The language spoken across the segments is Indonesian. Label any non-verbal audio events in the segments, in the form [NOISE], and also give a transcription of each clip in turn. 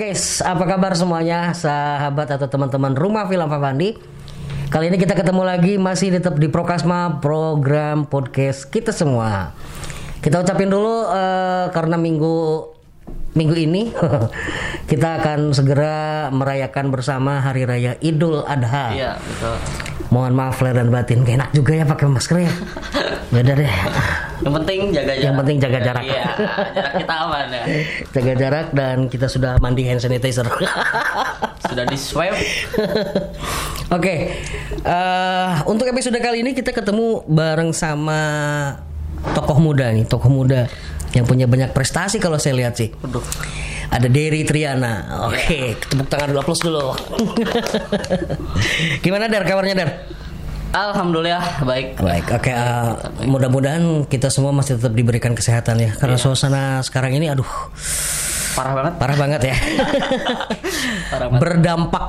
guys, apa kabar semuanya, sahabat atau teman-teman Rumah Film Fafandi? Kali ini kita ketemu lagi masih tetap di Prokasma program podcast kita semua. Kita ucapin dulu eh, karena minggu minggu ini [LAUGHS] kita akan segera merayakan bersama Hari Raya Idul Adha. Iya betul. Mohon maaf lahir dan batin, gak enak juga ya pakai masker ya. [LAUGHS] Beda deh. Yang penting jaga jarak. Yang penting jaga jarak. Iya, jarak kita aman ya. [LAUGHS] Jaga jarak dan kita sudah mandi hand sanitizer. [LAUGHS] Sudah di swab. [LAUGHS] Oke, eh, untuk episode kali ini kita ketemu bareng sama tokoh muda nih, tokoh muda yang punya banyak prestasi kalau saya lihat sih. Aduh. Ada Derry Triana. Oke, tepuk tangan dulu, aplaus dulu. Gimana Dar kabarnya Dar? Alhamdulillah baik. Baik, oke. eh, mudah-mudahan kita semua masih tetap diberikan kesehatan ya, karena suasana sekarang ini, aduh, Parah banget. parah banget ya. [LAUGHS] Parah banget. Berdampak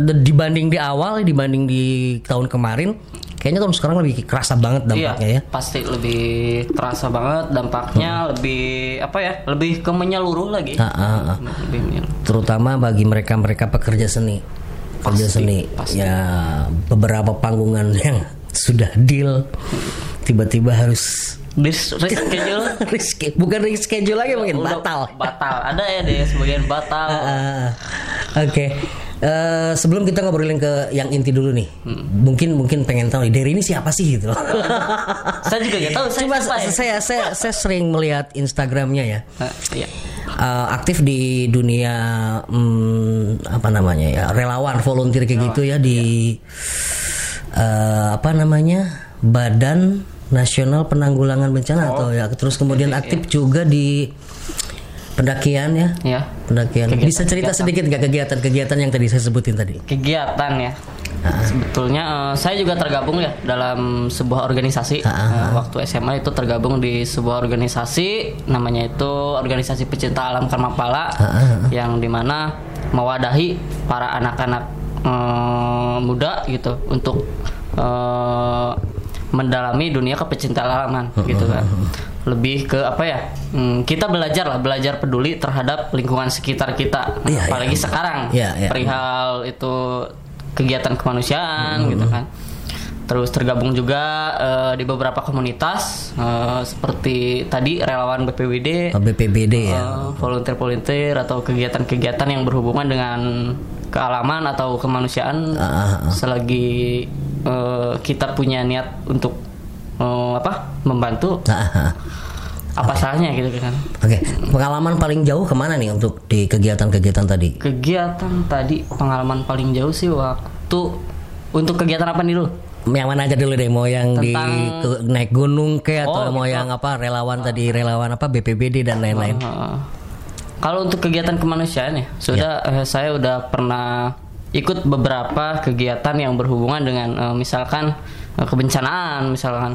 dibanding di awal, dibanding di tahun kemarin, kayaknya tahun sekarang lebih kerasa banget dampaknya iya, ya. pasti lebih terasa banget dampaknya lebih apa ya? Lebih ke menyeluruh lagi. Ah, ah, ah. Lebih menyeluruh. Terutama bagi mereka-mereka pekerja seni, Pasti, seni, pasti. ya beberapa panggungan [LAUGHS] yang sudah deal, tiba-tiba harus Dis reschedule [LAUGHS] reschedule, bukan reschedule lagi mungkin Udah batal. Batal. Ada ya deh sebagian batal. [LAUGHS] Ah, Oke, Eh, sebelum kita ngobrolin ke yang inti dulu nih, mungkin mungkin pengen tahu Derry ini siapa sih gitu. saya juga nggak tahu saya Cuma siapa ya. saya, saya saya sering melihat Instagramnya ya, Nah, iya. Eh, aktif di dunia hmm, apa namanya ya relawan volunteer kayak gitu ya di eh, apa namanya Badan Nasional Penanggulangan Bencana atau ya terus kemudian aktif juga di pendakian ya. Ya. pendakian. Bisa cerita sedikit nggak kegiatan-kegiatan yang tadi saya sebutin tadi? Kegiatan ya. Sebetulnya eh, saya juga tergabung ya dalam sebuah organisasi. Eh, waktu SMA itu tergabung di sebuah organisasi namanya itu organisasi pecinta alam Karmapala yang di mana mewadahi para anak-anak eh, muda gitu untuk eh, mendalami dunia kepecintaan alaman gitu kan. Lebih ke apa ya? hmm, kita belajar lah, belajar peduli terhadap lingkungan sekitar kita. Iya, Apalagi iya. sekarang Iya, iya. perihal itu kegiatan kemanusiaan gitu kan. Terus tergabung juga eh, di beberapa komunitas eh, seperti tadi relawan BPWD, Oh, BPBD ya eh, volunteer-volunteer atau kegiatan-kegiatan yang berhubungan dengan kealaman atau kemanusiaan Ah, selagi eh, kita punya niat untuk eh, apa membantu ah, ah. Apa salahnya gitu kan Oke, pengalaman paling jauh ke mana nih untuk di kegiatan-kegiatan tadi? kegiatan tadi pengalaman paling jauh sih waktu untuk kegiatan apa nih dulu Yang mana aja dulu deh, mau yang di Tentang- ke- naik gunung ke atau Oh, mau gitu. yang apa relawan tadi relawan apa BPBD dan lain-lain. Heeh. Kalau untuk kegiatan kemanusiaan ya, sudah eh, saya udah pernah ikut beberapa kegiatan yang berhubungan dengan eh, misalkan kebencanaan misalkan.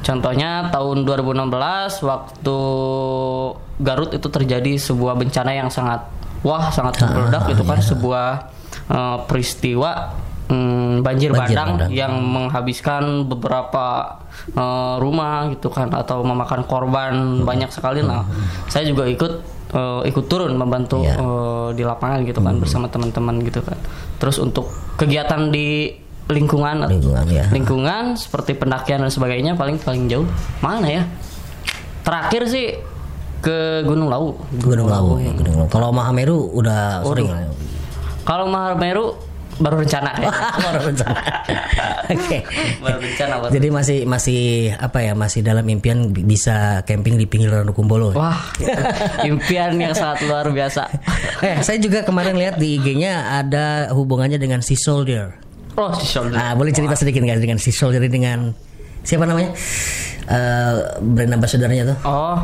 Contohnya tahun 2016 waktu Garut itu terjadi sebuah bencana yang sangat wah sangat meledak itu kan sebuah eh, peristiwa mm, banjir, Banjir bandang bandang. yang menghabiskan beberapa eh, rumah gitu kan atau memakan korban banyak sekali lah. Saya juga ikut eh, ikut turun membantu Iya. eh, di lapangan gitu kan bersama teman-teman gitu kan. Terus untuk kegiatan di lingkungan Lingkungan ya. lingkungan seperti pendakian dan sebagainya paling paling jauh mana ya? Terakhir sih ke Gunung Lawu. Gunung Lawu ya, Gunung Lawu. Kalau Mahameru udah sering lah. Kalau Mahameru baru rencana ya. [LAUGHS] baru rencana. [LAUGHS] Oke. baru rencana baru. Jadi masih masih apa ya masih dalam impian bi- bisa camping di pinggir Kumbolo. Wah, [LAUGHS] impian yang sangat luar biasa. Eh, saya juga kemarin lihat di IG-nya ada hubungannya dengan Sea Soldier. Oh, si shoulder. Nah, boleh cerita sedikit nggak dengan Sea Soldier dengan siapa namanya? Eh, brand ambassador-nya tuh. Oh.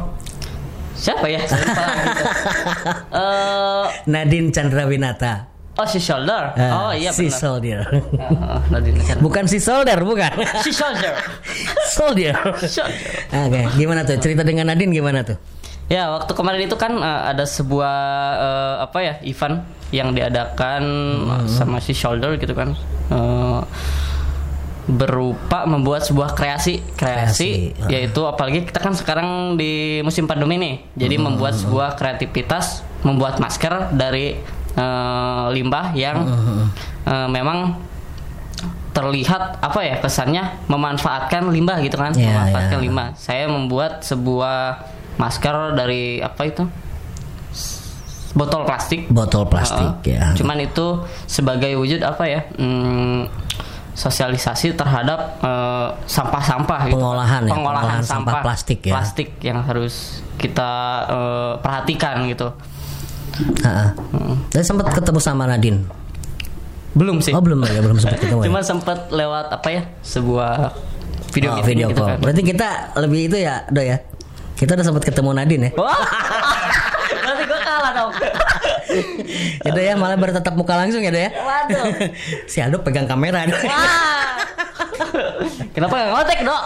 Siapa ya? Lupa gitu. [LAUGHS] Eh, Nadine Chandrawinata. oh, si shoulder. Eh, oh, iya Sea benar. Soldier. Oh, Nadine Chandra. bukan Sea Soldier, bukan. Si shoulder. Soldier. Shoulder. Oke, gimana tuh? Cerita dengan Nadine gimana tuh? Ya, waktu kemarin itu kan eh, ada sebuah eh, apa ya event yang diadakan sama si Shoulder gitu kan. Eh, berupa membuat sebuah kreasi, kreasi, Kreasi, yaitu apalagi kita kan sekarang di musim pandemi nih. Jadi membuat sebuah kreativitas membuat masker dari eh, limbah yang eh, memang terlihat apa ya kesannya memanfaatkan limbah gitu kan Ya, memanfaatkan ya. limbah saya membuat sebuah masker dari apa itu botol plastik Botol plastik Heeh. ya. cuman itu sebagai wujud apa ya hmm, sosialisasi terhadap eh, sampah-sampah gitu. Pengolahan ya, pengolahan pengolahan sampah sampah, plastik ya. plastik yang harus kita eh, perhatikan gitu Heeh. Saya sempat ketemu sama Nadine. belum sih Oh belum ya, belum sempat [LAUGHS] ketemu. ya? cuma sempat lewat apa ya sebuah video Oh, meeting video gitu call. kan. Berarti kita lebih itu ya, Do ya. Kita udah sempat ketemu Nadine ya. Berarti [LAUGHS] gue kalah dong. Ya Do ya, malah bertatap muka langsung ya ya. Waduh. [LAUGHS] si Aldo pegang kamera. Wah. [LAUGHS] Kenapa nggak ngotek dok?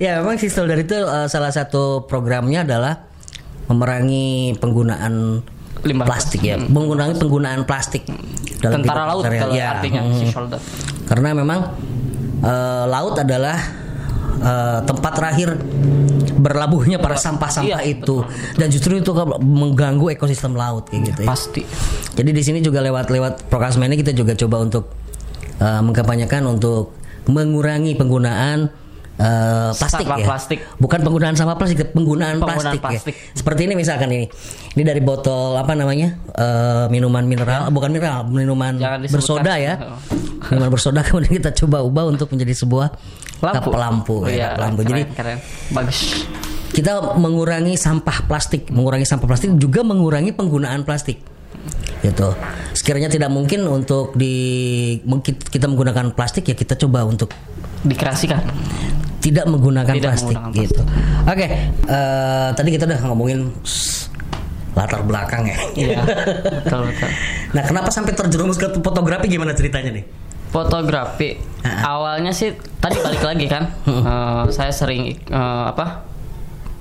ya memang si Solder itu eh, salah satu programnya adalah memerangi penggunaan Limbah plastik ya, mengurangi penggunaan plastik dalam Tentara laut kalau Ya, artinya mm. si shoulder. karena memang eh, laut adalah eh, tempat terakhir berlabuhnya para sampah-sampah Iya, itu dan justru itu ke- mengganggu ekosistem laut kayak gitu ya. Pasti. Jadi di sini juga lewat-lewat Prokasma ini kita juga coba untuk eh, mengkampanyekan untuk mengurangi penggunaan eh, plastik Sampah ya. plastik. Bukan penggunaan sampah plastik, penggunaan, Penggunaan plastik, plastik. ya. Seperti ini misalkan ini. Ini dari botol apa namanya? Eh, minuman mineral, bukan mineral, minuman bersoda ya. Oh. [LAUGHS] Minuman bersoda kemudian kita coba ubah untuk menjadi sebuah Lampu. kap lampu, Oh, ya, iya, kap lampu. keren, Jadi keren. Bagus. kita mengurangi sampah plastik, mengurangi sampah plastik juga mengurangi penggunaan plastik. Gitu. Sekiranya tidak mungkin untuk di kita menggunakan plastik ya kita coba untuk Dikreasikan. tidak menggunakan Tidak plastik menggunakan gitu. Oke, eh, tadi kita udah ngomongin latar belakang ya. Iya. [LAUGHS] betul betul. nah, kenapa sampai terjerumus ke fotografi gimana ceritanya nih? Fotografi. Awalnya sih tadi balik lagi kan. eh, saya sering eh, apa?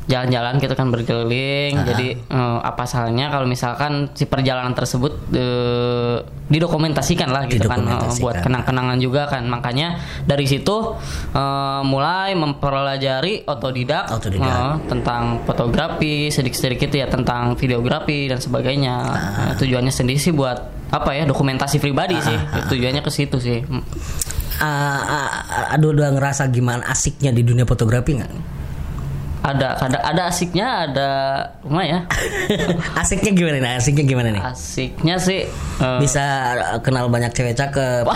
Jalan-jalan gitu kan berkeliling. Jadi eh, apa salahnya kalau misalkan si perjalanan tersebut eh, didokumentasikan lah gitu kan eh, buat kenang-kenangan juga kan. Makanya dari situ eh, mulai mempelajari otodidak, Otodidak. eh, tentang fotografi sedikit-sedikit ya tentang videografi dan sebagainya. Eh, tujuannya sendiri sih buat apa ya dokumentasi pribadi sih. Tujuannya ke situ sih. Ah, ah, aduh udah ngerasa gimana asiknya di dunia fotografi nggak? Ada ada ada asiknya, ada lumayan ya. [LAUGHS] asiknya gimana nih? Asiknya gimana nih? Asiknya sih eh, bisa kenal banyak cewek cakep. [LAUGHS]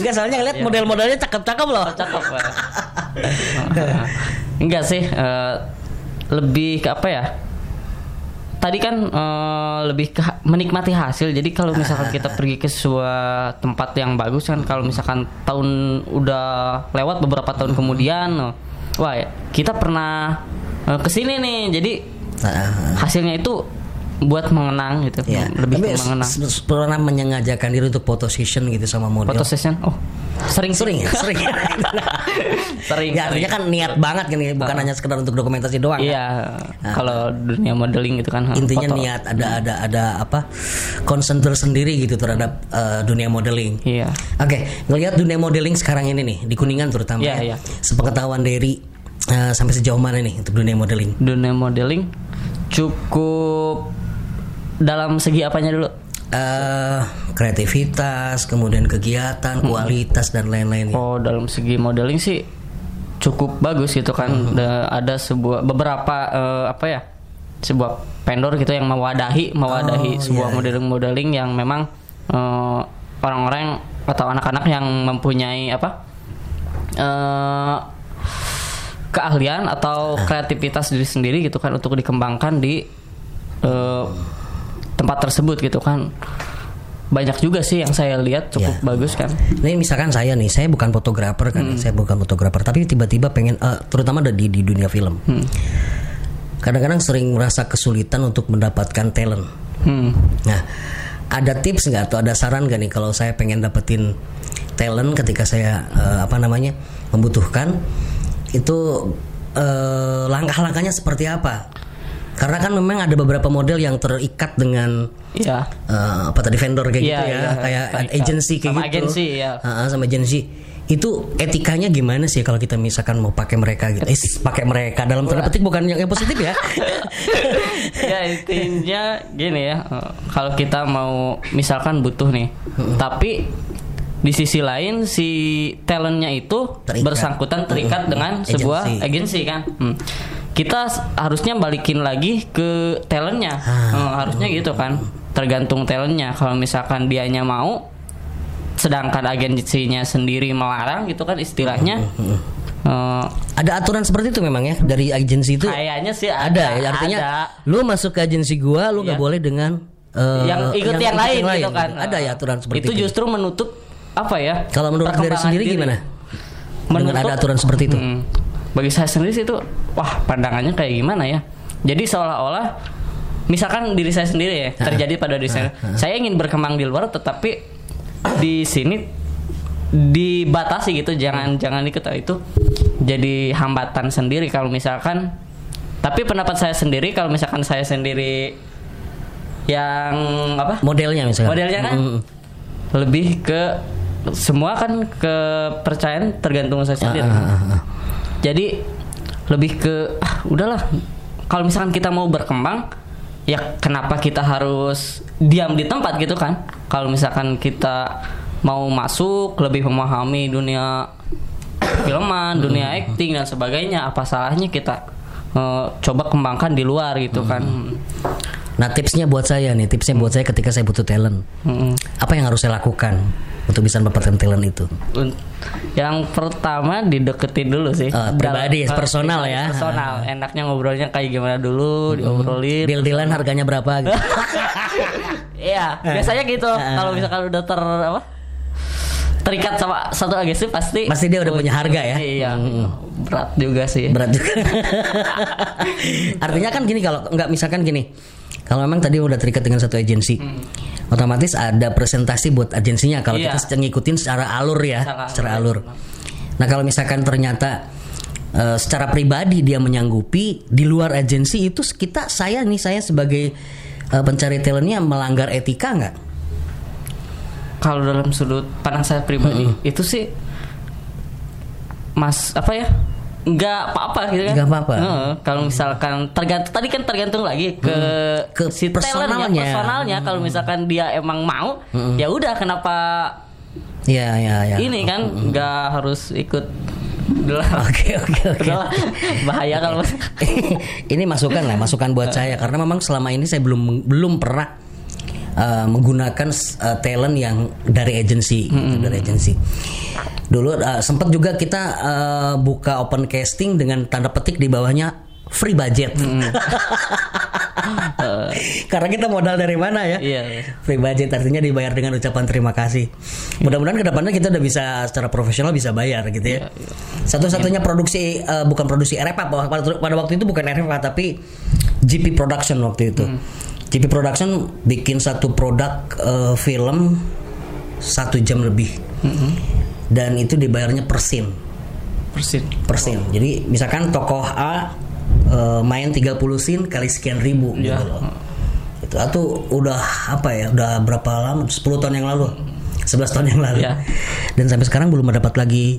Enggak soalnya ngeliat Iya. model-modelnya cakep-cakep loh. cakep lah. [LAUGHS] Enggak sih, eh, lebih ke apa ya? Tadi kan eh, lebih ke menikmati hasil. Jadi kalau misalkan kita pergi ke sebuah tempat yang bagus kan, kalau misalkan tahun udah lewat beberapa tahun kemudian, oh, wah kita pernah eh, ke sini nih. Jadi Nah, hasilnya itu buat mengenang gitu, ya. lebih Tapi ke mengenang. pernah menyengajakan diri untuk foto session gitu sama model. Foto session, oh sering [LAUGHS] sering ya, sering. sering. ya artinya kan niat banget ya, bukan hanya sekedar untuk dokumentasi doang. kan? Iya, kalau dunia modeling gitu kan. Intinya foto. niat ada ada ada apa concern tersendiri gitu terhadap eh, dunia modeling. Iya. Oke, ngelihat dunia modeling sekarang ini nih di Kuningan terutama Iya, ya. iya. Sepengetahuan dari eh, sampai sejauh mana nih untuk dunia modeling? Dunia modeling cukup dalam segi apanya dulu? eh kreativitas, kemudian kegiatan, kualitas dan lain-lain. Oh, dalam segi modeling sih cukup bagus gitu kan. Da- Ada sebuah beberapa eh, apa ya? sebuah vendor gitu yang mewadahi mewadahi Oh, sebuah iya, iya. modeling-modeling yang memang eh, orang-orang atau anak-anak yang mempunyai apa eh keahlian atau Ah. kreativitas diri sendiri gitu kan untuk dikembangkan di eh, tempat tersebut gitu kan banyak juga sih yang saya lihat cukup Ya. bagus kan Ini misalkan saya nih, saya bukan fotografer kan, saya bukan fotografer, tapi tiba-tiba pengen, eh, terutama di di dunia film. Kadang-kadang sering merasa kesulitan untuk mendapatkan talent. hmm. Nah, ada tips nggak atau ada saran nggak nih kalau saya pengen dapetin talent ketika saya eh, apa namanya membutuhkan itu eh, langkah-langkahnya seperti apa? Karena kan memang ada beberapa model yang terikat dengan ya eh, apa tadi vendor kayak Iya, gitu ya, iya, kayak terikat. agency kayak Sama gitu. agensi, ya. Ah, sama agensi. Itu etikanya gimana sih kalau kita misalkan mau pakai mereka gitu? Eh, pakai mereka dalam tanda petik bukan yang, yang positif ya. [LAUGHS] ya intinya gini ya eh, kalau kita mau misalkan butuh nih tapi di sisi lain si talentnya itu Terikat. bersangkutan terikat dengan sebuah Agensi. agensi kan Hmm. Kita harusnya balikin lagi ke talentnya Ah. Eh, harusnya gitu kan tergantung talentnya kalau misalkan dianya mau sedangkan agensinya sendiri melarang gitu kan istilahnya eh, ada aturan seperti itu memang ya dari agensi itu. kayaknya sih ada, ada, ya artinya ada. lu masuk ke agensi gua lu nggak Iya. boleh dengan eh, yang ikut yang, lain, gitu kan ada ya aturan seperti itu, itu justru menutup apa ya kalau menurut dari sendiri diri. gimana dengan Menutup- ada aturan seperti itu Hmm. Bagi saya sendiri sih itu wah pandangannya kayak gimana ya? Jadi seolah-olah misalkan diri saya sendiri ya terjadi pada diri saya. Saya ingin berkembang di luar tetapi di sini dibatasi gitu. Jangan jangan ikut itu jadi hambatan sendiri. Kalau misalkan tapi pendapat saya sendiri kalau misalkan saya sendiri yang apa? Modelnya misalkan. Modelnya kan Mm, lebih ke semua kan kepercayaan tergantung saya sendiri. ah, ah, ah. Jadi lebih ke ah, udahlah kalau misalkan kita mau berkembang ya kenapa kita harus diam di tempat gitu kan? Kalau misalkan kita mau masuk lebih memahami dunia filman, dunia acting dan sebagainya, apa salahnya kita eh, coba kembangkan di luar gitu kan? Nah tipsnya buat saya nih tipsnya buat saya ketika saya butuh talent Mm-mm. apa yang harus saya lakukan untuk bisa mendapatkan talent itu Yang pertama dideketin dulu sih. Eh, pribadi, Dalam- personal pribadi, ya. Personal. Enaknya ngobrolnya kayak gimana dulu, diobrolin. deal-dealan harganya berapa gitu [LAUGHS] Iya, biasanya gitu. Eh. Kalau misalkan udah ter apa? Terikat sama satu agensi pasti Pasti dia udah punya harga ya? Iya. Berat juga sih. berat juga [LAUGHS] artinya kan gini kalau nggak misalkan gini kalau memang tadi udah terikat dengan satu agensi otomatis ada presentasi buat agensinya kalau Iya. kita ngikutin secara alur ya Secara alur, secara ya. alur nah kalau misalkan ternyata eh, secara pribadi dia menyanggupi di luar agensi itu kita saya nih saya sebagai eh, pencari talentnya melanggar etika nggak Kalau dalam sudut pandang saya pribadi itu sih Mas apa ya? Nggak apa-apa gitu kan. Nggak apa-apa. Heeh, kalau misalkan tergantung tadi kan tergantung lagi ke Ke si personalnya. talentnya, personalnya kalau misalkan dia emang mau, ya udah kenapa ya ya ya ini kan nggak harus ikut. [LAUGHS] Oke oke oke. Bahaya kalau [LAUGHS] ini masukan lah, masukan buat saya karena memang selama ini saya belum belum pernah uh, menggunakan uh, talent yang dari agensi, gitu, dari agensi. Dulu uh, sempat juga kita uh, buka open casting dengan tanda petik di bawahnya free budget. [LAUGHS] Karena kita modal dari mana ya? Iya. Free budget artinya dibayar dengan ucapan terima kasih. Mudah-mudahan ke depannya kita udah bisa secara profesional bisa bayar gitu ya. Satu-satunya produksi eh, bukan produksi RFA pada, waktu itu bukan RFA tapi GP Production waktu itu. GP Production bikin satu produk eh, film satu jam lebih dan itu dibayarnya per scene persin per scene. Jadi misalkan tokoh A eh, main 30 scene kali sekian ribu Iya. gitu loh. Itu atau udah apa ya? Udah berapa lama? 10 tahun yang lalu. 11 tahun yang lalu. Iya. Dan sampai sekarang belum mendapat lagi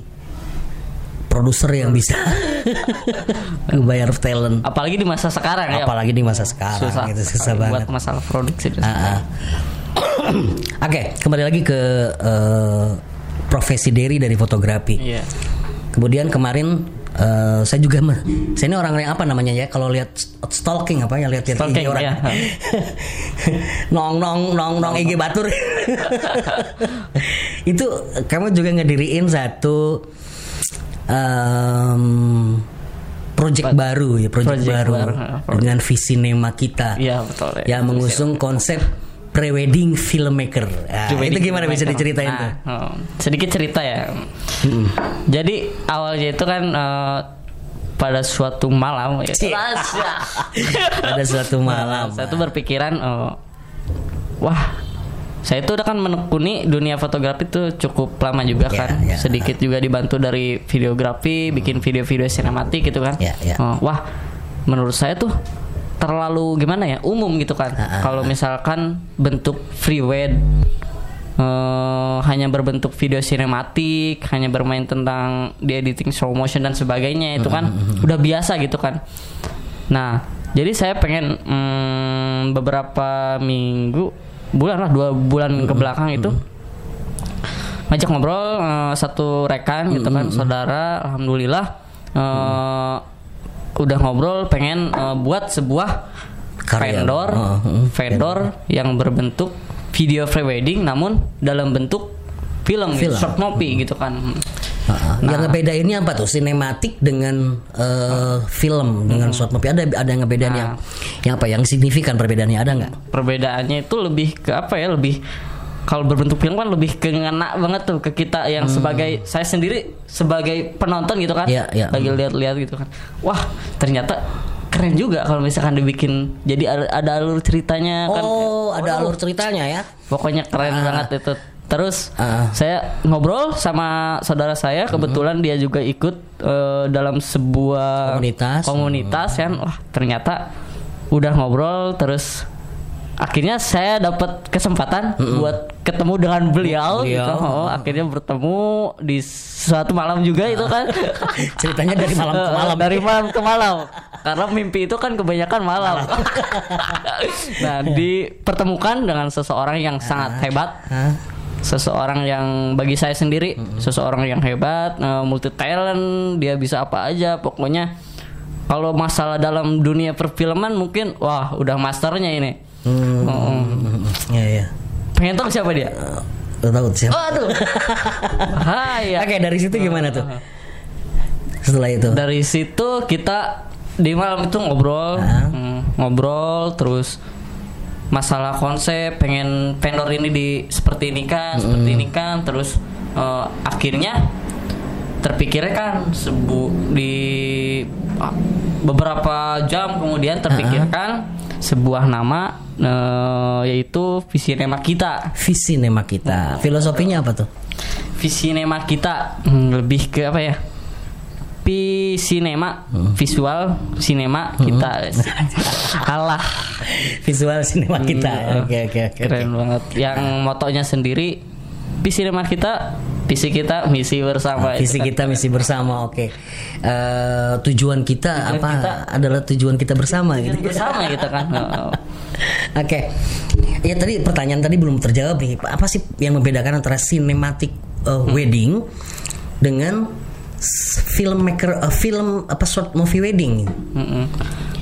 produser yang bisa [LAUGHS] bayar talent. apalagi di masa sekarang ya Apalagi di masa sekarang susah itu susah buat banget. masalah produksi ah. [CLEARS THROAT] Oke, kembali lagi ke eh, profesi Derry dari fotografi. iya Kemudian kemarin eh, saya juga mah- saya ini orang yang apa namanya ya kalau lihat stalking apa ya lihat lihat IG orang ya. [LAUGHS] nong nong nong nong IG batur [LAUGHS] itu kamu juga ngediriin satu em, project baru ya project, Project baru, baru, dengan visi nema kita Iya betul. ya. yang mengusung konsep prewedding filmmaker Nah, Prewedding itu gimana bisa filmmaker. diceritain Nah, tuh oh, sedikit cerita ya. Jadi awalnya itu kan eh, pada suatu malam ya. [LAUGHS] Pada suatu malam. Saya tuh berpikiran eh, wah saya itu udah kan menekuni dunia fotografi itu cukup lama juga Ya, kan. ya. Sedikit juga dibantu dari videografi, bikin video-video sinematik gitu kan. Ya, ya. Eh, wah, menurut saya tuh terlalu gimana ya umum gitu kan. Ah, ah, Kalau misalkan bentuk free wed eh, hanya berbentuk video sinematik, hanya bermain tentang di editing slow motion dan sebagainya itu kan udah biasa gitu kan. Nah, jadi saya pengen mm, beberapa minggu, bulan lah dua bulan ke belakang itu. Ngajak ngobrol eh, satu rekan gitu kan, saudara, alhamdulillah eh, udah ngobrol pengen eh, buat sebuah Karya. vendor, Oh, mm, vendor yang berbentuk video prewedding namun dalam bentuk film, gitu, Film. short movie gitu kan. Ah, yang ngebedainnya apa tuh? Sinematik dengan eh, film dengan short movie. Ada ada yang ngebedain yang yang apa? Yang signifikan perbedaannya? Ada nggak? Perbedaannya itu lebih ke apa ya? Lebih kalau berbentuk film kan lebih ke ngena banget tuh ke kita yang sebagai saya sendiri sebagai penonton gitu kan. Hmm. Iya, iya. lagi lihat-lihat gitu kan. Wah ternyata keren juga kalau misalkan dibikin jadi ada, ada alur ceritanya kan. Oh ada alur ceritanya ya? pokoknya keren banget itu terus Ah. saya ngobrol sama saudara saya kebetulan dia juga ikut eh, dalam sebuah Komunitas. komunitas kan. Wah ternyata udah ngobrol terus akhirnya saya dapat kesempatan buat ketemu dengan beliau, Beliau. gitu. Oh, akhirnya bertemu di suatu malam juga itu kan. [LAUGHS] Ceritanya dari malam ke malam. Dari malam ke malam. Karena mimpi itu kan kebanyakan malam. [LAUGHS] Nah dipertemukan dengan seseorang yang sangat hebat. Hah? Seseorang yang bagi saya sendiri seseorang yang hebat multi talent dia bisa apa aja pokoknya. Kalau masalah dalam dunia perfilman mungkin wah udah masternya ini. Hmm, Oh, ya ya pengen tahu siapa dia? Tahu siapa? Waduh. Hai [LAUGHS] ya. oke dari situ gimana tuh? Setelah itu? Dari situ kita di malam itu ngobrol, Ah. hmm, ngobrol terus masalah konsep pengen vendor ini di seperti ini kan, seperti ini kan, terus eh, akhirnya terpikirnya kan sebu di ah, beberapa jam kemudian terpikirkan sebuah nama eh, yaitu Visinema kita. visi nema kita filosofinya apa tuh Visinema kita hmm, lebih ke apa ya? Pi sinema, visual sinema kita. [LAUGHS] Alah, visual sinema kita oke oke oke keren banget. Yang motonya sendiri Pi sinema kita, visi kita, misi bersama. visi itu kan. kita misi bersama oke Eh, tujuan kita Tujuan apa kita- adalah tujuan kita bersama gitu bersama gitu kan. [LAUGHS] Oh. Oke, ya tadi pertanyaan tadi belum terjawab nih. Apa sih yang membedakan antara cinematic uh, wedding dengan s- filmmaker uh, film apa short movie wedding? Mm-mm.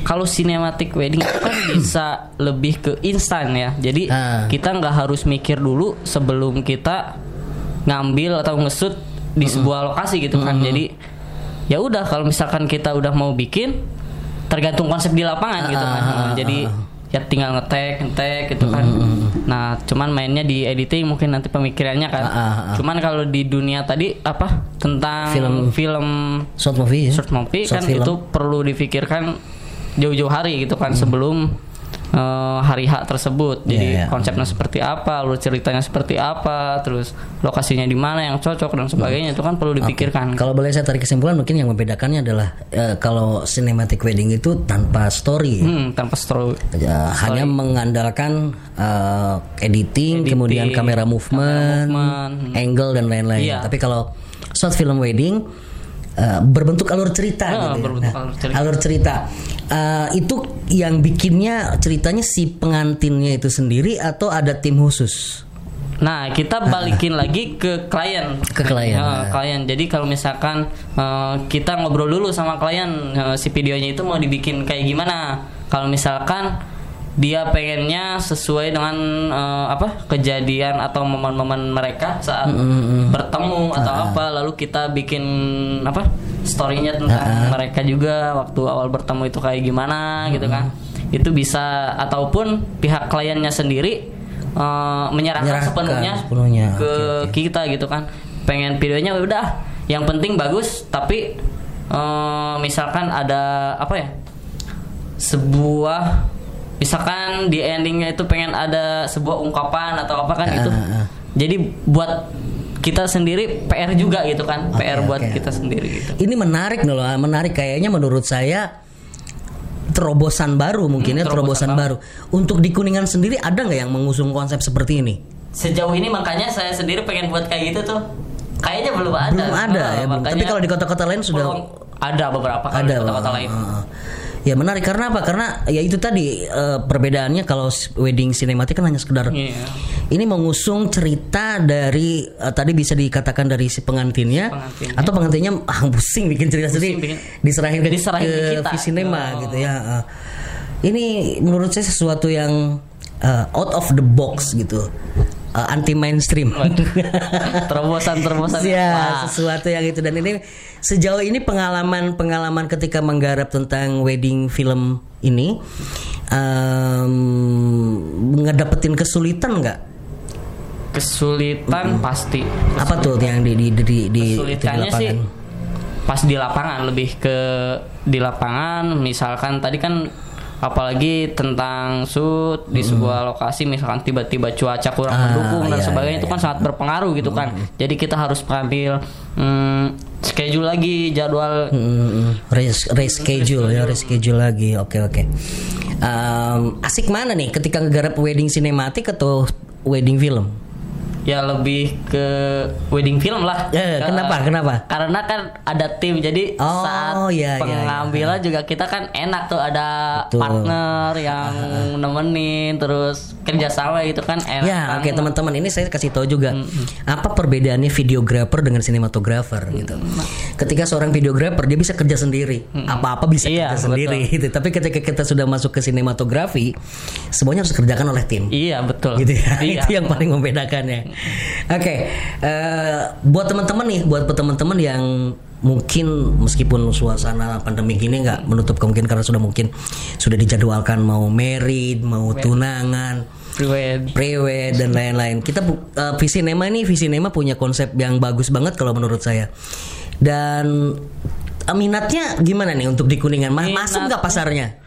Kalau cinematic wedding itu kan [COUGHS] bisa lebih ke instan ya. Jadi Ah. kita nggak harus mikir dulu sebelum kita ngambil atau ngesut di sebuah lokasi gitu kan. Jadi ya udah kalau misalkan kita udah mau bikin tergantung konsep di lapangan gitu kan. Jadi ya tinggal ngetek ngetek gitu kan. Nah, cuman mainnya di editing mungkin nanti pemikirannya kan. Ah, ah, ah. Cuman kalau di dunia tadi apa tentang Film. film Short movie ya? short movie Short kan film. itu perlu difikirkan jauh-jauh hari gitu kan sebelum eh, hari H tersebut. Jadi Iya, iya. konsepnya seperti apa, alur ceritanya seperti apa, terus lokasinya di mana yang cocok dan sebagainya itu kan perlu dipikirkan. Kalau boleh saya tarik kesimpulan mungkin yang membedakannya adalah eh, kalau cinematic wedding itu tanpa story. ya. Hmm, tanpa story. Ya, hanya mengandalkan eh, editing, kemudian kamera movement, movement. angle dan lain-lain. Iya. Tapi kalau short film wedding eh, berbentuk alur cerita Ah, gitu ya. berbentuk alur cerita. alur cerita. Eh, itu yang bikinnya ceritanya si pengantinnya itu sendiri atau ada tim khusus? Nah, kita balikin lagi ke klien. Ke klien. Ya, klien. Jadi kalau misalkan eh, kita ngobrol dulu sama klien eh, si videonya itu mau dibikin kayak gimana? Kalau misalkan dia pengennya sesuai dengan eh, apa kejadian atau momen-momen mereka saat bertemu atau apa. Lalu kita bikin apa storynya tentang mereka juga waktu awal bertemu itu kayak gimana gitu kan. Itu bisa ataupun pihak kliennya sendiri eh, menyerahkan Menyerahkan sepenuhnya, sepenuhnya. ke kita gitu kan. Pengen videonya ya udah. Yang penting bagus tapi eh, misalkan ada apa ya sebuah misalkan di endingnya itu pengen ada sebuah ungkapan atau apa kan itu ah, ah. jadi buat kita sendiri PR juga gitu kan Oke, PR buat oke. kita sendiri gitu Ini menarik loh, menarik kayaknya menurut saya terobosan baru mungkin ya Hmm, terobosan terobosan baru. Untuk di Kuningan sendiri ada nggak yang mengusung konsep seperti ini? sejauh ini makanya saya sendiri pengen buat kayak gitu tuh kayaknya belum ada Belum ada Ah, ya, makanya Tapi kalau di kota-kota lain sudah ada beberapa ada kota-kota lain. Ya menarik karena apa? Karena ya itu tadi eh, perbedaannya kalau wedding sinematik kan hanya sekedar Iya. ini mengusung cerita dari eh, tadi bisa dikatakan dari si pengantinnya, Pengantinnya. atau pengantinnya [LAUGHS] ah pusing bikin cerita sendiri bikin- diserahin ke, Diserahin ke ke kita. Visinema Oh. gitu ya. Eh, ini menurut saya sesuatu yang eh, out of the box gitu. Anti mainstream. [LAUGHS] terobosan terobosan ya, sesuatu yang itu. Dan ini sejauh ini pengalaman pengalaman ketika menggarap tentang wedding film ini em, ngedapetin kesulitan nggak? kesulitan pasti. Apa tuh yang di di di, di, di, kesulitannya sih lapangan? pas di lapangan lebih ke di lapangan. Misalkan tadi kan apalagi tentang shoot di sebuah lokasi misalkan tiba-tiba cuaca kurang Ah, mendukung dan iya, sebagainya iya, itu kan sangat berpengaruh gitu kan. Jadi kita harus mengambil hmm, schedule lagi jadwal. Hmm, res- reschedule ya reschedule lagi. Oke oke. Em, asik mana nih ketika ngegarap wedding sinematik atau wedding film ya lebih ke wedding film lah. Eh, Ke- kenapa? Kenapa? Karena kan ada tim jadi Oh, saat iya, iya, pengambilan juga kita kan enak tuh ada Betul. partner yang nemenin terus kerjasama gitu kan enak. Ya, oke banget. teman-teman ini saya kasih tahu juga apa perbedaannya videografer dengan sinematografer gitu. Ketika seorang videografer dia bisa kerja sendiri, apa-apa bisa Iya, kerja sendiri gitu. Tapi ketika kita sudah masuk ke sinematografi, semuanya harus dikerjakan oleh tim. Iya betul. Gitu ya. Iya. Itu yang paling membedakannya. Oke, eh, buat teman-teman nih, buat teman-teman yang mungkin meskipun suasana pandemi gini nggak menutup kemungkinan karena sudah mungkin sudah dijadwalkan mau married, mau tunangan, Prewed. prewed dan lain-lain. Kita uh, Visinema ini Visinema punya konsep yang bagus banget kalau menurut saya. Dan uh, minatnya gimana nih untuk di Kuningan? Ma- Masuk nggak pasarnya?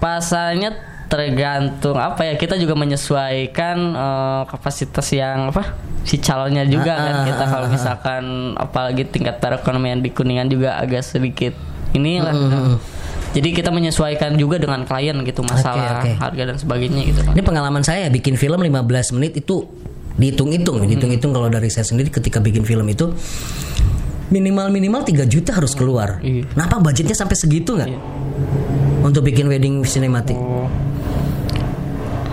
Pasarnya tergantung apa ya kita juga menyesuaikan eh, kapasitas yang apa si calonnya juga kan Ah, kita ah, kalau misalkan apalagi tingkat perekonomian di kuningan juga agak sedikit inilah jadi kita menyesuaikan juga dengan klien gitu masalah oke. harga dan sebagainya gitu Ini pengalaman saya bikin film 15 menit itu dihitung-hitung, dihitung-hitung kalau dari saya sendiri ketika bikin film itu minimal minimal 3 juta harus keluar. Iya. Kenapa budgetnya sampai segitu nggak? Untuk bikin wedding sinematik. Oh.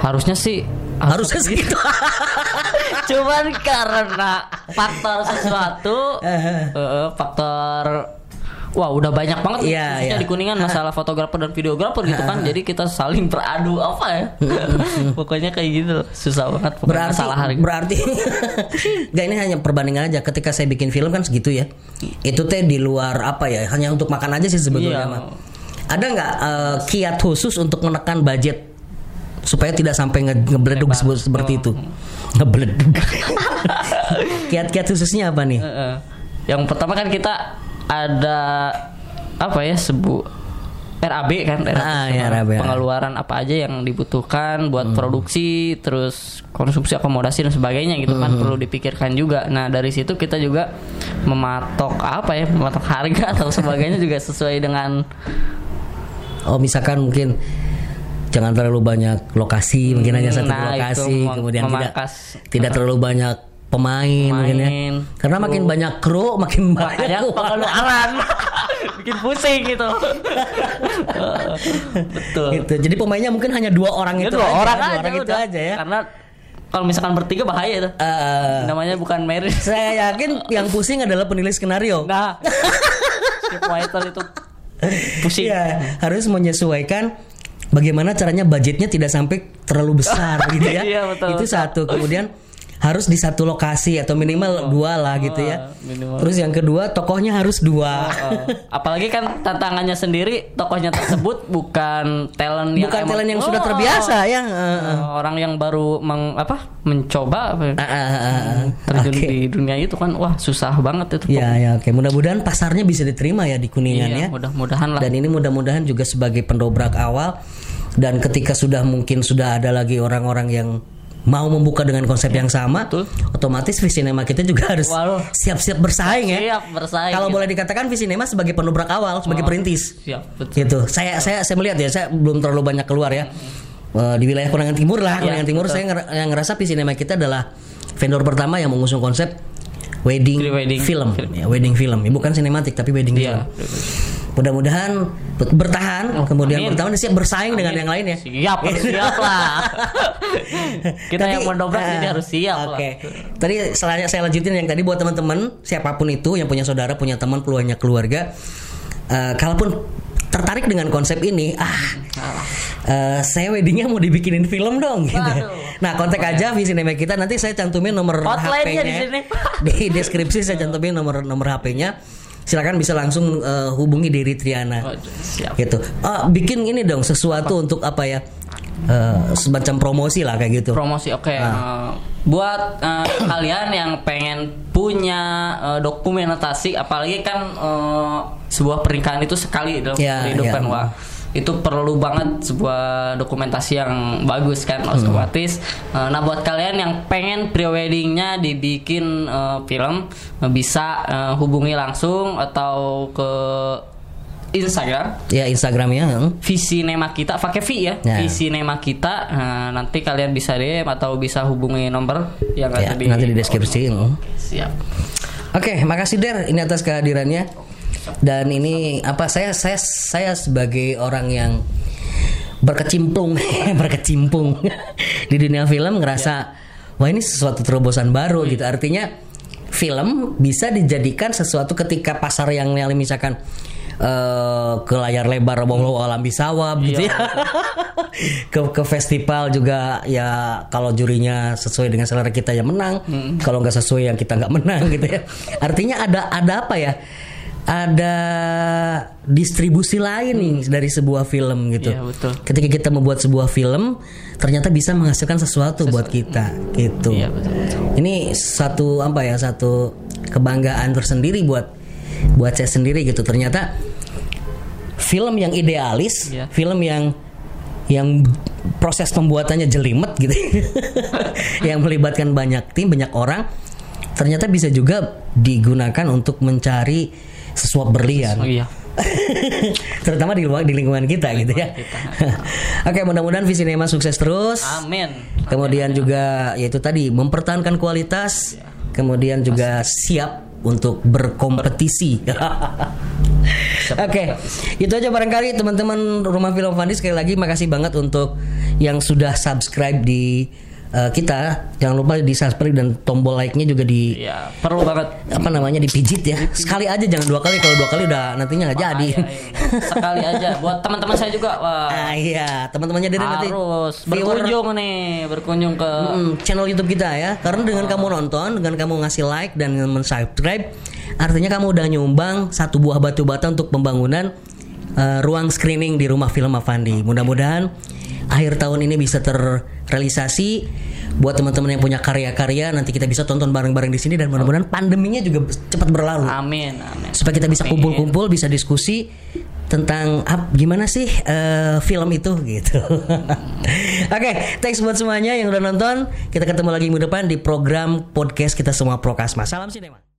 harusnya sih Harusnya segitu. [LAUGHS] cuman karena faktor sesuatu [LAUGHS] eh, faktor Wah udah banyak banget nih, Iya, khususnya iya. di kuningan masalah fotografer dan videografer gitu kan. [LAUGHS] Jadi kita saling beradu apa ya? [LAUGHS] Pokoknya kayak gitu. Susah banget berarti harga berarti [LAUGHS] nggak ini hanya perbandingan aja. Ketika saya bikin film kan segitu ya. Itu teh di luar apa ya? Hanya untuk makan aja sih sebetulnya mah. ada nggak eh, kiat khusus untuk menekan budget? Supaya tidak sampai nge ngebeleduk Lebar. seperti, seperti Oh. itu ngebeleduk kiat-kiat khususnya apa nih? Heeh. yang pertama kan kita ada apa ya sebu RAB kan? RAB, Ah, ya, RAB, pengeluaran apa aja yang dibutuhkan buat produksi terus konsumsi akomodasi dan sebagainya gitu kan perlu dipikirkan juga. Nah dari situ kita juga mematok apa ya mematok harga atau [LAUGHS] sebagainya juga sesuai dengan oh misalkan mungkin jangan terlalu banyak lokasi mungkin hanya satu nah, lokasi kemudian tidak tidak terlalu banyak pemain, mungkin ya Pemain, karena makin banyak kru makin banyak pengeluaran [LAUGHS] bikin pusing gitu betul gitu. Jadi pemainnya mungkin hanya dua orang Ya, itu dua aja, orang dua aja, orang itu udah. aja ya. karena kalau misalkan bertiga bahaya itu. Eh, Namanya bukan merit. [LAUGHS] saya yakin yang pusing adalah penulis skenario. Nah, scriptwriter itu pusing. Iya, harus menyesuaikan bagaimana caranya budgetnya tidak sampai terlalu besar [LAUGHS] gitu ya. Iya, betul, Itu betul. satu. Kemudian harus di satu lokasi atau minimal dua lah gitu ya. minimal. Terus yang kedua tokohnya harus dua. Oh, apalagi kan tantangannya sendiri tokohnya tersebut [LAUGHS] bukan talent yang Bukan emang- talent yang sudah Oh, terbiasa ya. Eh, eh. eh, orang yang baru meng, apa mencoba apa ya, Ah, ah, ah, ah. terjun Oke. di dunia itu kan wah susah banget itu Ya ya oke. Mudah-mudahan pasarnya bisa diterima ya di kuningan Iya, ya. mudah-mudahan lah Dan ini mudah-mudahan juga sebagai pendobrak awal dan ketika sudah mungkin sudah ada lagi orang-orang yang mau membuka dengan konsep yang sama, betul. otomatis Visinema kita juga harus siap-siap bersaing ya. siap bersaing Kalau boleh dikatakan Visinema sebagai pendobrak awal, sebagai perintis. siap betul Gitu. Saya saya saya melihat ya, saya belum terlalu banyak keluar ya. Eh, di wilayah Kuningan Timur lah, Iya, Kuningan Timur betul. saya nger- yang ngerasa Visinema kita adalah vendor pertama yang mengusung konsep wedding, Pre-wedding film, film. Ya, wedding film, Ya, bukan sinematik tapi wedding Iya. film. Mudah-mudahan ber- bertahan, kemudian amin. bertahan siap bersaing dengan Amin. yang lain ya. siap harus [LAUGHS] siap lah [LAUGHS] kita Tadi- yang mendobrak jadi harus siap Oke. lah Tadi selanjutnya saya lanjutin yang tadi buat teman-teman siapa pun itu yang punya saudara, punya teman, punya keluarga, eh, kalaupun tertarik dengan konsep ini, ah, eh, saya weddingnya mau dibikinin film dong. Gitu. Waduh. Nah kontak aja Visinema kita nanti saya cantumin nomor HP-nya di [LAUGHS] di deskripsi saya cantumin nomor nomor HP-nya. Silakan bisa langsung eh, hubungi Diri Triana Waduh, siap gitu. Ah, bikin ini dong sesuatu untuk apa ya? eh, semacam promosi lah kayak gitu. promosi oke Ah. Eh, buat eh, kalian yang pengen punya eh, dokumentasi apalagi kan eh, sebuah pernikahan itu sekali dalam Ya, kehidupan ya. wah itu perlu banget sebuah dokumentasi yang bagus kan Hmm. otomatis Eh, nah buat kalian yang pengen pre-weddingnya dibikin eh, film eh, bisa eh, hubungi langsung atau ke Instagram Ya Instagramnya. hmm. visi nema kita pakai V ya, Ya. visi nema kita nah, nanti kalian bisa DM atau bisa hubungi nomor yang Ya, ada di nanti di deskripsi. hmm. siap Oke, makasih Der ini atas kehadirannya. Dan ini apa saya saya saya sebagai orang yang berkecimpung [LAUGHS] berkecimpung [LAUGHS] di dunia film ngerasa wah ini sesuatu terobosan baru gitu. Artinya film bisa dijadikan sesuatu ketika pasar yang yang misalkan eh, ke layar lebar walau alam bisawab gitu ya. [LAUGHS] ke ke festival juga ya kalau jurinya sesuai dengan selera kita yang menang, kalau nggak sesuai yang kita nggak menang gitu ya. Artinya ada ada apa ya? Ada distribusi lain nih dari sebuah film gitu. Iya, betul. Ketika kita membuat sebuah film, ternyata bisa menghasilkan sesuatu buat kita gitu. Iya, betul, Ini satu apa ya? Satu kebanggaan tersendiri buat buat saya sendiri gitu. Ternyata film yang idealis, Iya. film yang yang proses pembuatannya jelimet gitu, [LAUGHS] yang melibatkan banyak tim, banyak orang, ternyata bisa juga digunakan untuk mencari sesuap berlian. oh iya. [LAUGHS] Terutama di luar di lingkungan kita gitu ya. [LAUGHS] Oke, mudah-mudahan Visinema sukses terus. amin. Kemudian juga yaitu tadi mempertahankan kualitas, kemudian juga siap untuk berkompetisi. [LAUGHS] Oke, itu aja barangkali teman-teman Rumah Film Fandi sekali lagi makasih banget untuk yang sudah subscribe di eh, kita. Jangan lupa di subscribe dan tombol like-nya juga di ya perlu banget apa namanya dipijit ya. Sekali aja jangan dua kali. Kalau dua kali udah nantinya nggak jadi. Iya. sekali aja buat teman-teman saya juga wah Ah iya, teman-temannya dari nanti harus viewer- berkunjung nih berkunjung ke Hmm, channel YouTube kita ya. Karena dengan kamu nonton, dengan kamu ngasih like dan men-subscribe, artinya kamu udah nyumbang satu buah batu bata untuk pembangunan eh, ruang screening di rumah film Avandi. Mudah-mudahan akhir tahun ini bisa terrealisasi buat teman-teman yang punya karya-karya nanti kita bisa tonton bareng-bareng di sini dan mudah-mudahan pandeminya juga cepat berlalu amin amin supaya kita bisa kumpul-kumpul bisa diskusi tentang ap, gimana sih eh, film itu gitu. [LAUGHS] Oke, thanks buat semuanya yang udah nonton. Kita ketemu lagi minggu depan di program podcast kita semua Prokasma. Salam sinema.